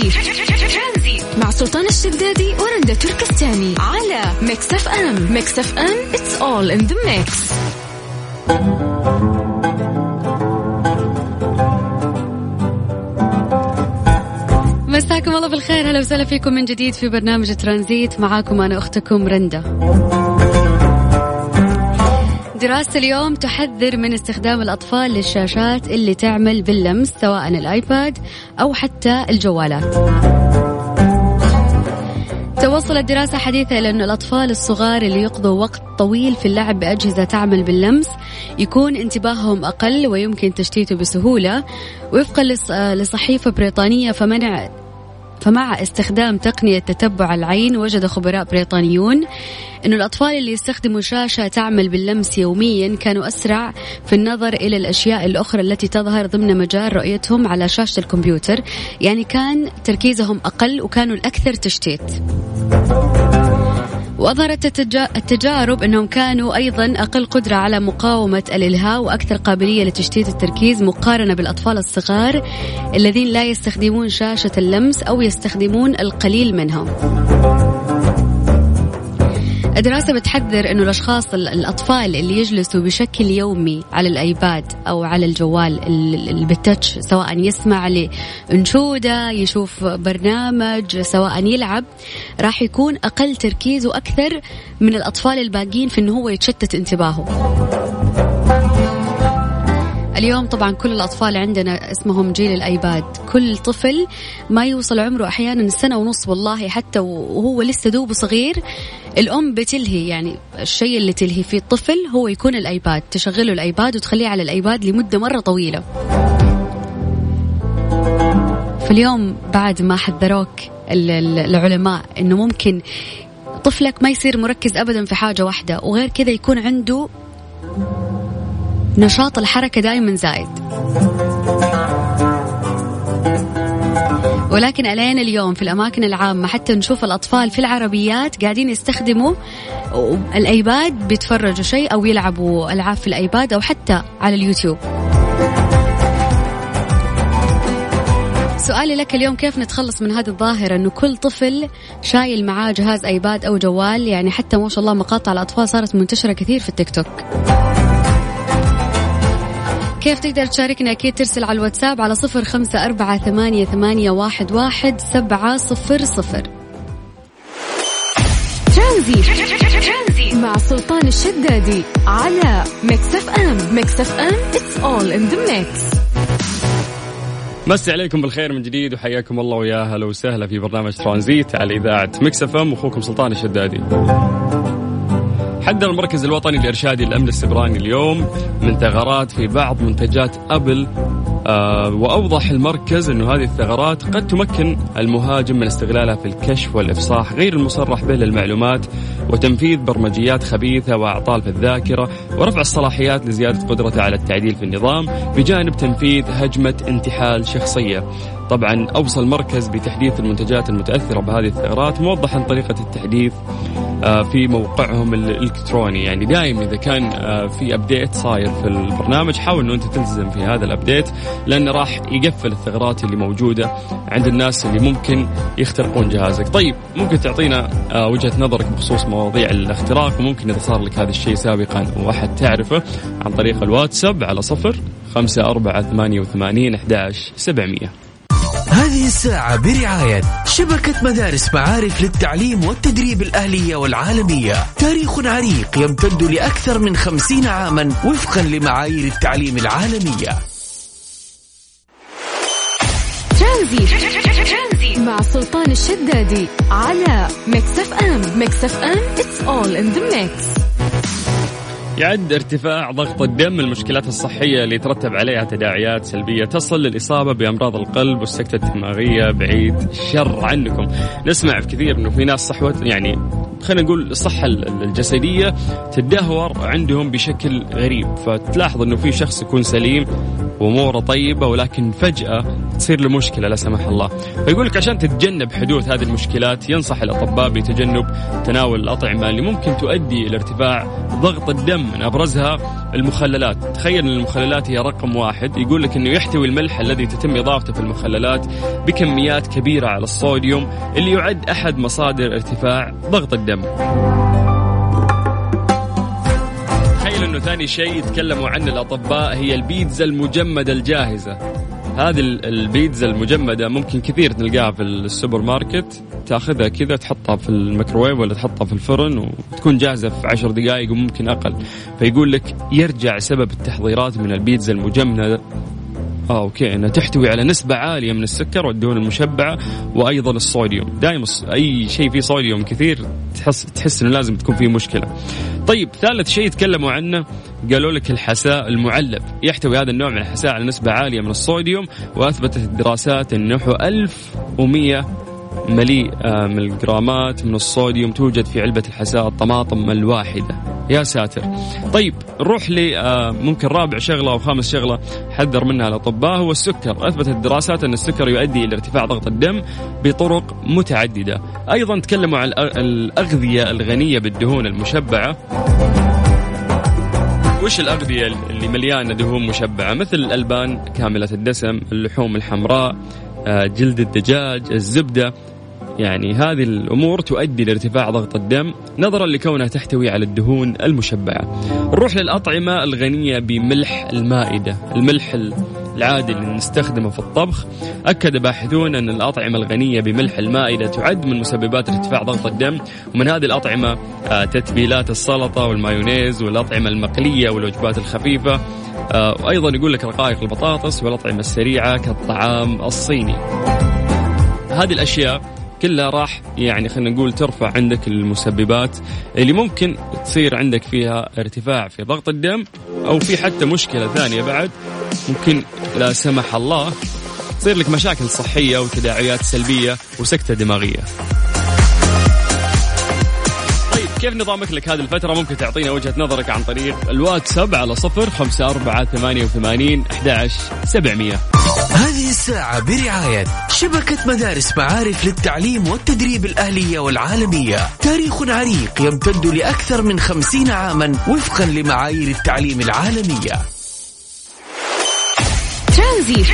ترانزيت مع سلطان الشدادي ورندا تركستاني على ميكس اف ام. ميكس اف ام it's all in the mix. مساكم الله بالخير. هلا وسهلا فيكم من جديد في برنامج ترانزيت. معاكم أنا أختكم رندا. دراسة اليوم تحذر من استخدام الأطفال للشاشات اللي تعمل باللمس سواء الآيباد أو حتى الجوالات. توصلت دراسة حديثة إلى أن الأطفال الصغار اللي يقضوا وقت طويل في اللعب بأجهزة تعمل باللمس يكون انتباههم أقل ويمكن تشتيته بسهولة. وفقا لصحيفة بريطانية فمنع فمع استخدام تقنية تتبع العين وجد خبراء بريطانيون أن الأطفال اللي يستخدموا شاشة تعمل باللمس يوميا كانوا أسرع في النظر إلى الأشياء الأخرى التي تظهر ضمن مجال رؤيتهم على شاشة الكمبيوتر يعني كان تركيزهم أقل وكانوا الأكثر تشتيت. وأظهرت التجارب أنهم كانوا أيضا أقل قدرة على مقاومة الإلهاء وأكثر قابلية لتشتيت التركيز مقارنة بالأطفال الصغار الذين لا يستخدمون شاشة اللمس أو يستخدمون القليل منها الدراسة بتحذر أنه الأشخاص الأطفال اللي يجلسوا بشكل يومي على الأيباد أو على الجوال بالتاتش سواء يسمع لأنشودة يشوف برنامج سواء يلعب راح يكون أقل تركيز وأكثر من الأطفال الباقيين في أنه هو يتشتت انتباهه. اليوم طبعا كل الأطفال عندنا اسمهم جيل الأيباد. كل طفل ما يوصل عمره أحيانا سنة ونص والله حتى وهو لسه دوب صغير الأم بتلهي. يعني الشيء اللي تلهي فيه الطفل هو يكون الأيباد. تشغله الأيباد وتخليه على الأيباد لمدة مرة طويلة. فاليوم بعد ما حذروك العلماء إنه ممكن طفلك ما يصير مركز ابدا في حاجة واحدة وغير كذا يكون عنده نشاط الحركة دائما زايد. ولكن الين اليوم في الأماكن العامة حتى نشوف الأطفال في العربيات قاعدين يستخدموا الأيباد بيتفرجوا شيء أو يلعبوا ألعاب في الأيباد أو حتى على اليوتيوب. سؤالي لك اليوم كيف نتخلص من هذه الظاهرة أنه كل طفل شايل معاه جهاز أيباد أو جوال؟ يعني حتى ما شاء الله مقاطع الأطفال صارت منتشرة كثير في التيك توك. كيف تقدر تشاركنا أكيد ترسل على الواتساب على صفر خمسة أربعة ثمانية, ثمانية واحد, واحد سبعة صفر صفر. ترانزيت مع سلطان الشدادي على ميكس اف ام ميكس اف ام it's all in the mix. مسي عليكم بالخير من جديد وحياكم الله ويا هلا وسهلا في برنامج ترانزيت على إذاعة ميكس اف ام واخوكم سلطان الشدادي. حذر المركز الوطني الإرشادي للأمن السبراني اليوم من ثغرات في بعض منتجات أبل. آه وأوضح المركز أنه هذه الثغرات قد تمكن المهاجم من استغلالها في الكشف والإفصاح غير المصرح به للمعلومات وتنفيذ برمجيات خبيثة وأعطال في الذاكرة ورفع الصلاحيات لزيادة قدرته على التعديل في النظام بجانب تنفيذ هجمة انتحال شخصية. طبعا أوصى المركز بتحديث المنتجات المتأثرة بهذه الثغرات موضحا طريقة التحديث في موقعهم الإلكتروني. يعني دائما إذا كان آه، في update صاير في البرنامج حاول إنه أنت تلتزم في هذا ال update لأنه راح يقفل الثغرات اللي موجودة عند الناس اللي ممكن يخترقون جهازك. طيب ممكن تعطينا آه، وجهة نظرك بخصوص مواضيع الاختراق وممكن إذا صار لك هذا الشيء سابقا واحد تعرفه عن طريق الواتساب على صفر خمسة أربعة ثمانية وثمانين أحداش سبعمية. هذه الساعة برعاية شبكة مدارس معارف للتعليم والتدريب الأهلية والعالمية. تاريخ عريق يمتد لأكثر من خمسين عاما وفقا لمعايير التعليم العالمية. ترانزيت مع سلطان الشدادي على ميكس اف ام. ميكس اف ام it's all in the mix. يعد ارتفاع ضغط الدم المشكلات الصحية اللي يترتب عليها تداعيات سلبية تصل للإصابة بأمراض القلب والسكتة الدماغية بعيد الشر عنكم. نسمع في كثير أنه في ناس صحوة يعني خلينا نقول الصحة الجسدية تدهور عندهم بشكل غريب. فتلاحظ أنه في شخص يكون سليم وأموره طيبة ولكن فجأة تصير له مشكلة لا سمح الله. فيقول لك عشان تتجنب حدوث هذه المشكلات ينصح الأطباء بتجنب تناول الأطعمة اللي ممكن تؤدي إلى ارتفاع ضغط الدم من أبرزها المخللات. تخيل إن المخللات هي رقم واحد. يقول لك إنه يحتوي الملح الذي تتم إضافته في المخللات بكميات كبيرة على الصوديوم اللي يعد أحد مصادر ارتفاع ضغط الدم. تخيل إنه ثاني شيء يتكلموا عنه الأطباء هي البيتزا المجمدة الجاهزة. هذه البيتزا المجمدة ممكن كثير تلقاها في السوبر ماركت. تأخذها كذا تحطها في الميكروويف ولا تحطها في الفرن وتكون جاهزة في عشر دقائق وممكن أقل. فيقول لك يرجع سبب التحضيرات من البيتزا المجمدة آه أوكي إنها تحتوي على نسبة عالية من السكر والدهون المشبعة وأيضا الصوديوم، دائما أي شيء فيه صوديوم كثير تحس تحس إنه لازم تكون فيه مشكلة. طيب ثالث شيء تكلموا عنه قالوا لك الحساء المعلب، يحتوي هذا النوع من الحساء على نسبة عالية من الصوديوم وأثبتت الدراسات إنه 1100 مليء آه، من الجرامات من الصوديوم توجد في علبة الحساء الطماطم الواحدة. يا ساتر. طيب نروح ل آه، ممكن رابع شغلة أو خامس شغلة حذر منها الأطباء هو السكر. أثبتت الدراسات أن السكر يؤدي إلى ارتفاع ضغط الدم بطرق متعددة. أيضا تكلموا عن الأغذية الغنية بالدهون المشبعة. وش الأغذية اللي مليانة دهون مشبعة؟ مثل الألبان كاملة الدسم اللحوم الحمراء آه، جلد الدجاج الزبدة. يعني هذه الأمور تؤدي لارتفاع ضغط الدم نظرا لكونها تحتوي على الدهون المشبعة. نروح للأطعمة الغنية بملح المائدة، الملح العادي اللي نستخدمه في الطبخ، أكد باحثون أن الأطعمة الغنية بملح المائدة تعد من مسببات ارتفاع ضغط الدم، ومن هذه الأطعمة آه، تتبيلات السلطة والمايونيز والأطعمة المقلية والوجبات الخفيفة. آه، وأيضا يقول لك رقائق البطاطس والأطعمة السريعة كالطعام الصيني. هذه الأشياء كلها راح يعني خلينا نقول ترفع عندك المسببات اللي ممكن تصير عندك فيها ارتفاع في ضغط الدم أو في حتى مشكلة ثانية بعد. ممكن لا سمح الله تصير لك مشاكل صحية وتداعيات سلبية وسكتة دماغية. طيب كيف نظامك لك هذه الفترة؟ ممكن تعطينا وجهة نظرك عن طريق الواتساب على صفر خمسة أربعة ثمانية وثمانين أحد سبعمية. هذه الساعة برعاية شبكة مدارس معارف للتعليم والتدريب الأهلية والعالمية. تاريخ عريق يمتد لأكثر من خمسين عاما وفقا لمعايير التعليم العالمية. ترانزيت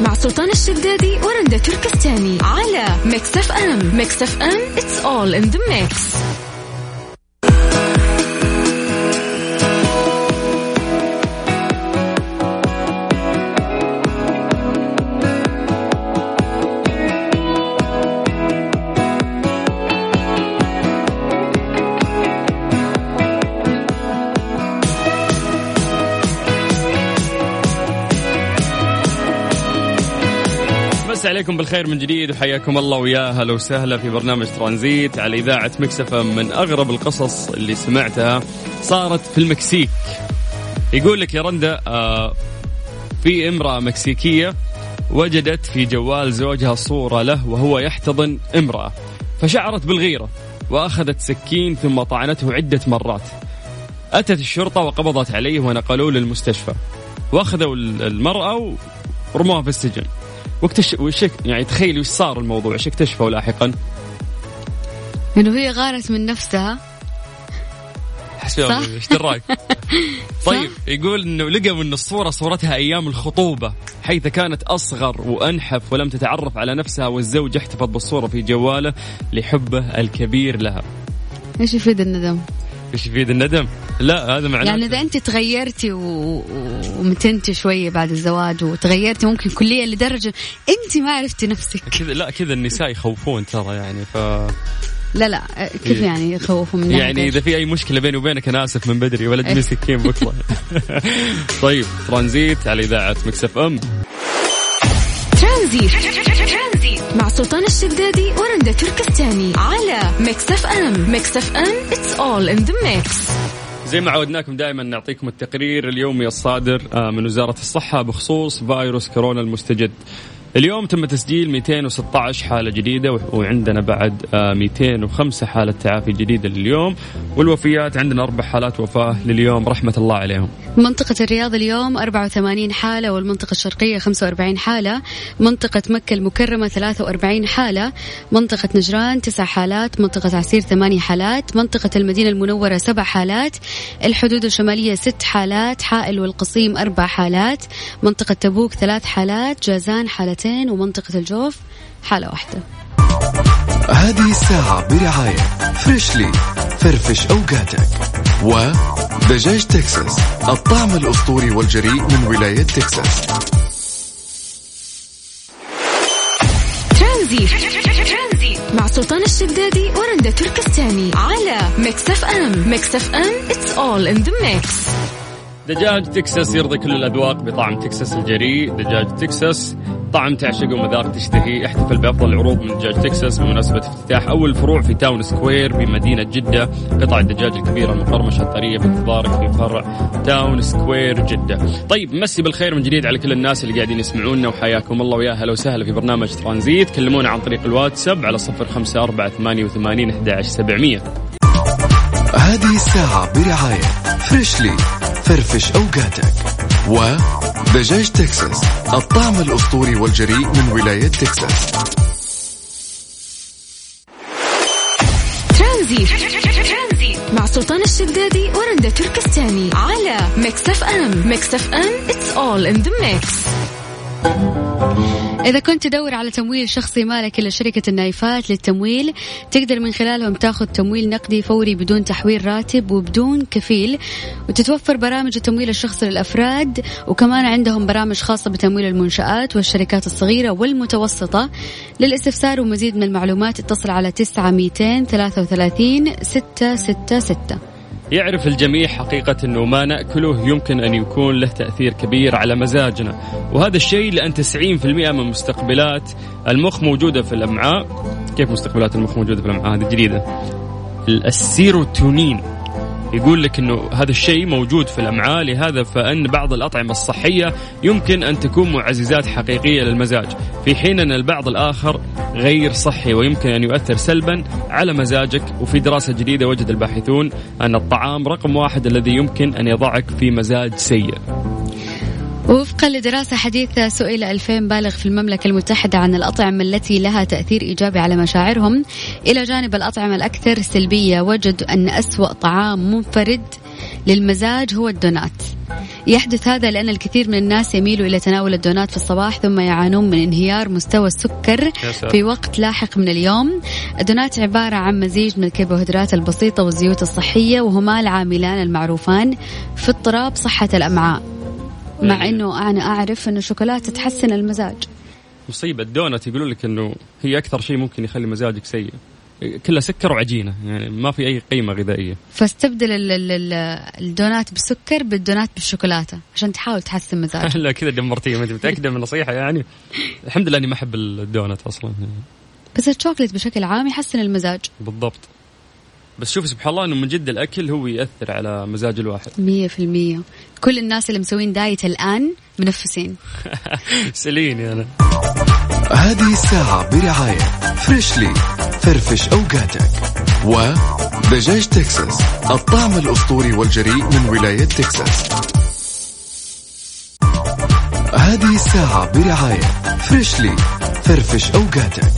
مع سلطان الشدادي ورندا تركستاني على Mix FM. Mix FM it's all in the mix. عليكم بالخير من جديد وحياكم الله ويا هلا وسهلا في برنامج ترانزيت على إذاعة مكسفه من أغرب القصص اللي سمعتها صارت في المكسيك. يقول لك يا رندا آه في امرأة مكسيكية وجدت في جوال زوجها صورة له وهو يحتضن امرأة. فشعرت بالغيرة وأخذت سكين ثم طعنته عدة مرات. أتت الشرطة وقبضت عليه ونقلوه للمستشفى. وأخذوا المرأة ورموها في السجن. واكتشف وش يعني تخيلي وش صار الموضوع إيش اكتشفوا لاحقا؟ انه هي غارت من نفسها صح؟ إيش دراك؟ طيب يقول إنه لقوا ان الصورة صورتها أيام الخطوبة حيث كانت أصغر وأنحف ولم تتعرف على نفسها والزوج احتفظ بالصورة في جواله لحبه الكبير لها. إيش يفيد الندم؟ إيش يفيد الندم؟ لا هذا معناه يعني إذا أنت تغيرتي و... ومتنتي شوية بعد الزواج وتغيرتي ممكن كليا لدرجة أنت ما عرفتي نفسك. كذا لا كذا النساء يخوفون ترى يعني ف لا لا كيف إيه. يعني يخوفوا من يعني إذا في أي مشكلة بيني وبينك أنا آسف من بدري ولا تجيني سكين بكره طيب ترانزيت على إذاعة Mix FM. ترانزيت. مع سلطان الشدادي ورندا تركستاني على Mix FM. Mix FM it's all in the mix زي ما عودناكم دائما نعطيكم التقرير اليومي الصادر آه، من وزارة الصحة بخصوص فيروس كورونا المستجد. اليوم تم تسجيل 216 حالة جديدة وعندنا بعد 205 حالة تعافي جديدة لليوم والوفيات عندنا أربع حالات وفاة لليوم رحمة الله عليهم. منطقة الرياض اليوم 84 حالة والمنطقة الشرقية 45 حالة منطقة مكة المكرمة 43 حالة منطقة نجران 9 حالات منطقة عسير 8 حالات منطقة المدينة المنورة 7 حالات الحدود الشمالية 6 حالات حائل والقصيم 4 حالات منطقة تبوك 3 حالات جازان حالتين ومنطقة الجوف حالة واحدة. هذه الساعة برعاية Freshly فرفش أوقاتك. ودجاج تكساس الطعم الأسطوري والجريء من ولاية تكساس. ترانزيت مع سلطان الشدادي ورندا تركستاني على Mix FM. Mix FM it's all in the mix. دجاج تكساس يرضي كل الأذواق بطعم تكساس الجريء. دجاج تكساس طعم تعشق ومذاق تشتهي. احتفل بأفضل العروض من دجاج تكساس. بمناسبة افتتاح أول فروع في Town Square بمدينة جدة قطع الدجاج الكبيرة المقرمشة الطرية بانتظارك في فرع Town Square جدة. طيب مسي بالخير من جديد على كل الناس اللي قاعدين يسمعونا وحياكم الله. ويا هلا وسهلا في برنامج ترانزيت. كلمونا عن طريق الواتساب على صفر خمسة أربعة ثمانية وثمانين أحد سبعمية. هذه الساعة برعاية Freshly فرفش أوقاتك. ودجاج تكساس الطعم الأسطوري والجريء من ولاية تكساس. ترانزيت مع سلطان الشدادي ورندا تركستاني على Mix FM. Mix FM it's all in the mix. إذا كنت تدور على تمويل شخصي مالك إلى شركة النايفات للتمويل تقدر من خلالهم تاخذ تمويل نقدي فوري بدون تحويل راتب وبدون كفيل وتتوفر برامج التمويل الشخصي للأفراد وكمان عندهم برامج خاصة بتمويل المنشآت والشركات الصغيرة والمتوسطة. للاستفسار ومزيد من المعلومات اتصل على 9 233 666 يعرف الجميع حقيقة أنه ما نأكله يمكن أن يكون له تأثير كبير على مزاجنا. وهذا الشيء لأن 90% من مستقبلات المخ موجودة في الأمعاء. كيف مستقبلات المخ موجودة في الأمعاء؟ هذه جديدة. السيروتونين يقول لك إنه هذا الشيء موجود في الأمعاء لهذا فإن بعض الأطعمة الصحية يمكن أن تكون معززات حقيقية للمزاج. في حين أن البعض الآخر غير صحي ويمكن أن يؤثر سلبا على مزاجك. وفي دراسة جديدة وجد الباحثون أن الطعام رقم واحد الذي يمكن أن يضعك في مزاج سيء. وفقا لدراسة حديثة سئل 2000 بالغ في المملكة المتحدة عن الأطعمة التي لها تأثير إيجابي على مشاعرهم. إلى جانب الأطعمة الأكثر سلبية وجدوا أن أسوأ طعام منفرد للمزاج هو الدونات. يحدث هذا لأن الكثير من الناس يميلوا إلى تناول الدونات في الصباح ثم يعانون من انهيار مستوى السكر في وقت لاحق من اليوم. الدونات عبارة عن مزيج من الكربوهيدرات البسيطة والزيوت الصحية وهما العاملان المعروفان في اضطراب صحة الأمعاء. مع يعني إنه أنا أعرف إنه الشوكولاته تحسن المزاج. مصيبة الدونت يقولوا لك إنه هي أكثر شيء ممكن يخلي مزاجك سيء. كلها سكر وعجينة يعني ما في أي قيمة غذائية. فاستبدل ال- ال- ال- الدونات بالسكر بالدونات بالشوكولاتة عشان تحاول تحسن مزاجك. لا كذا دمرتيه ما انت متأكدة من النصيحه يعني. الحمد لله إني ما أحب الدونت أصلا. بس الشوكليت بشكل عام يحسن المزاج. بالضبط. بس شوفي سبحان الله إنه من جد الأكل هو يأثر على مزاج الواحد. مية في المية. كل الناس اللي مسوين diet الآن منفسين. اسأليني أنا. هذه الساعة برعاية Freshly فرفش أوقاتك. ودجاج تكساس الطعم الأسطوري والجريء من ولاية تكساس. هذه الساعة برعاية Freshly فرفش أوقاتك.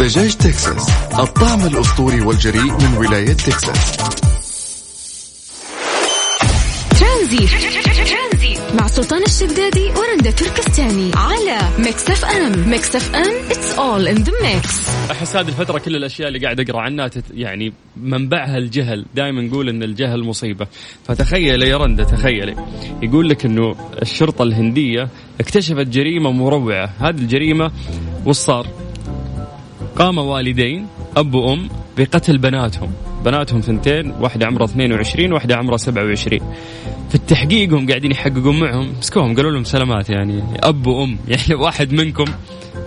ودجاج تكساس الطعم الأسطوري والجريء من ولاية تكساس. ترانزيت مع سلطان الشدادي ورندا تركستاني على Mix FM. Mix FM it's all in the mix. أحس هذه الفترة كل الأشياء اللي قاعد أقرأ عنها تت يعني منبعها الجهل. دائما نقول إن الجهل مصيبة. فتخيلي يا رندا تخيلي. يقول لك إنه الشرطة الهندية اكتشفت جريمة مروعة. هذه الجريمة وش صار؟ قام والدين أب وأم بقتل بناتهم. بناتهم ثنتين واحدة عمرها 22 واحدة عمرها 27 في التحقيق هم قاعدين يحققون معهم. مسكوهم قالوا لهم سلامات يعني. أب وأم يعني واحد منكم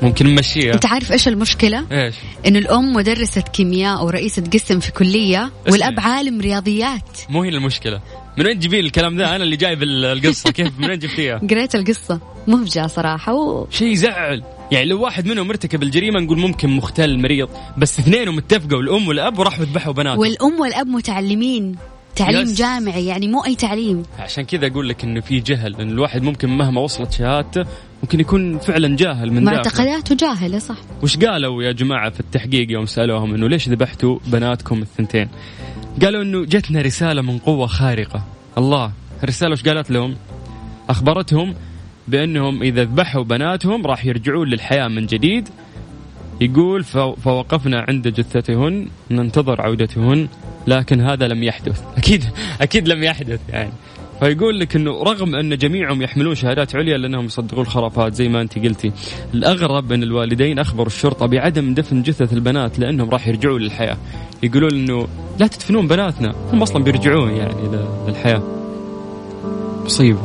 ممكن نمشيها. أنت عارف إيش المشكلة؟ إيش؟ إنه الأم مدرسة كيمياء أو رئيسة قسم في اسمع. والأب عالم رياضيات. مو هي المشكلة. من وين تجيبين الكلام ذا أنا اللي جايب القصة. كيف؟ من وين جبتيها؟ قريت القصة. مفجعه صراحة و... شيء يزعل. يعني لو واحد منهم ارتكب الجريمة نقول ممكن مختل مريض بس اثنينهم اتفقوا الأم والأب وراحوا ذبحوا بناتهم. والأم والأب متعلمين. تعليم يس. جامعي يعني مو أي تعليم. عشان كذا أقول لك إنه في جهل إن الواحد ممكن مهما وصلت شهادته ممكن يكون فعلا جاهل من معتقداته جاهلة صح. وش قالوا يا جماعة في التحقيق يوم سألوهم إنه ليش ذبحتوا بناتكم الثنتين؟ قالوا إنه جتنا رسالة من قوة خارقة. الله الرسالة وش قالت لهم؟ أخبرتهم بأنهم إذا ذبحوا بناتهم راح يرجعون للحياة من جديد. يقول "فو- فوقفنا عند جثتهن ننتظر عودتهن لكن هذا لم يحدث. أكيد أكيد لم يحدث يعني. فيقول لك إنه رغم أن جميعهم يحملون شهادات عليا لأنهم يصدقون الخرافات زي ما أنت قلتي الأغرب أن الوالدين أخبروا الشرطة بعدم دفن جثث البنات لأنهم راح يرجعون للحياة. يقولون إنه لا تدفنون بناتنا هم أصلا بيرجعون يعني للحياه مصيبة.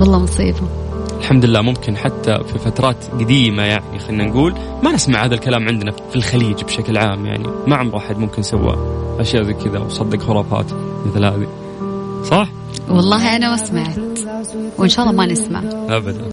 والله مصيبة. الحمد لله ممكن حتى في فترات قديمة يعني خلينا نقول ما نسمع هذا الكلام عندنا في الخليج بشكل عام يعني. ما عمر واحد ممكن سوى أشياء زي كذا وصدق خرافات مثل هذه. صح؟ والله أنا ما سمعت وإن شاء الله ما نسمع. أبدا.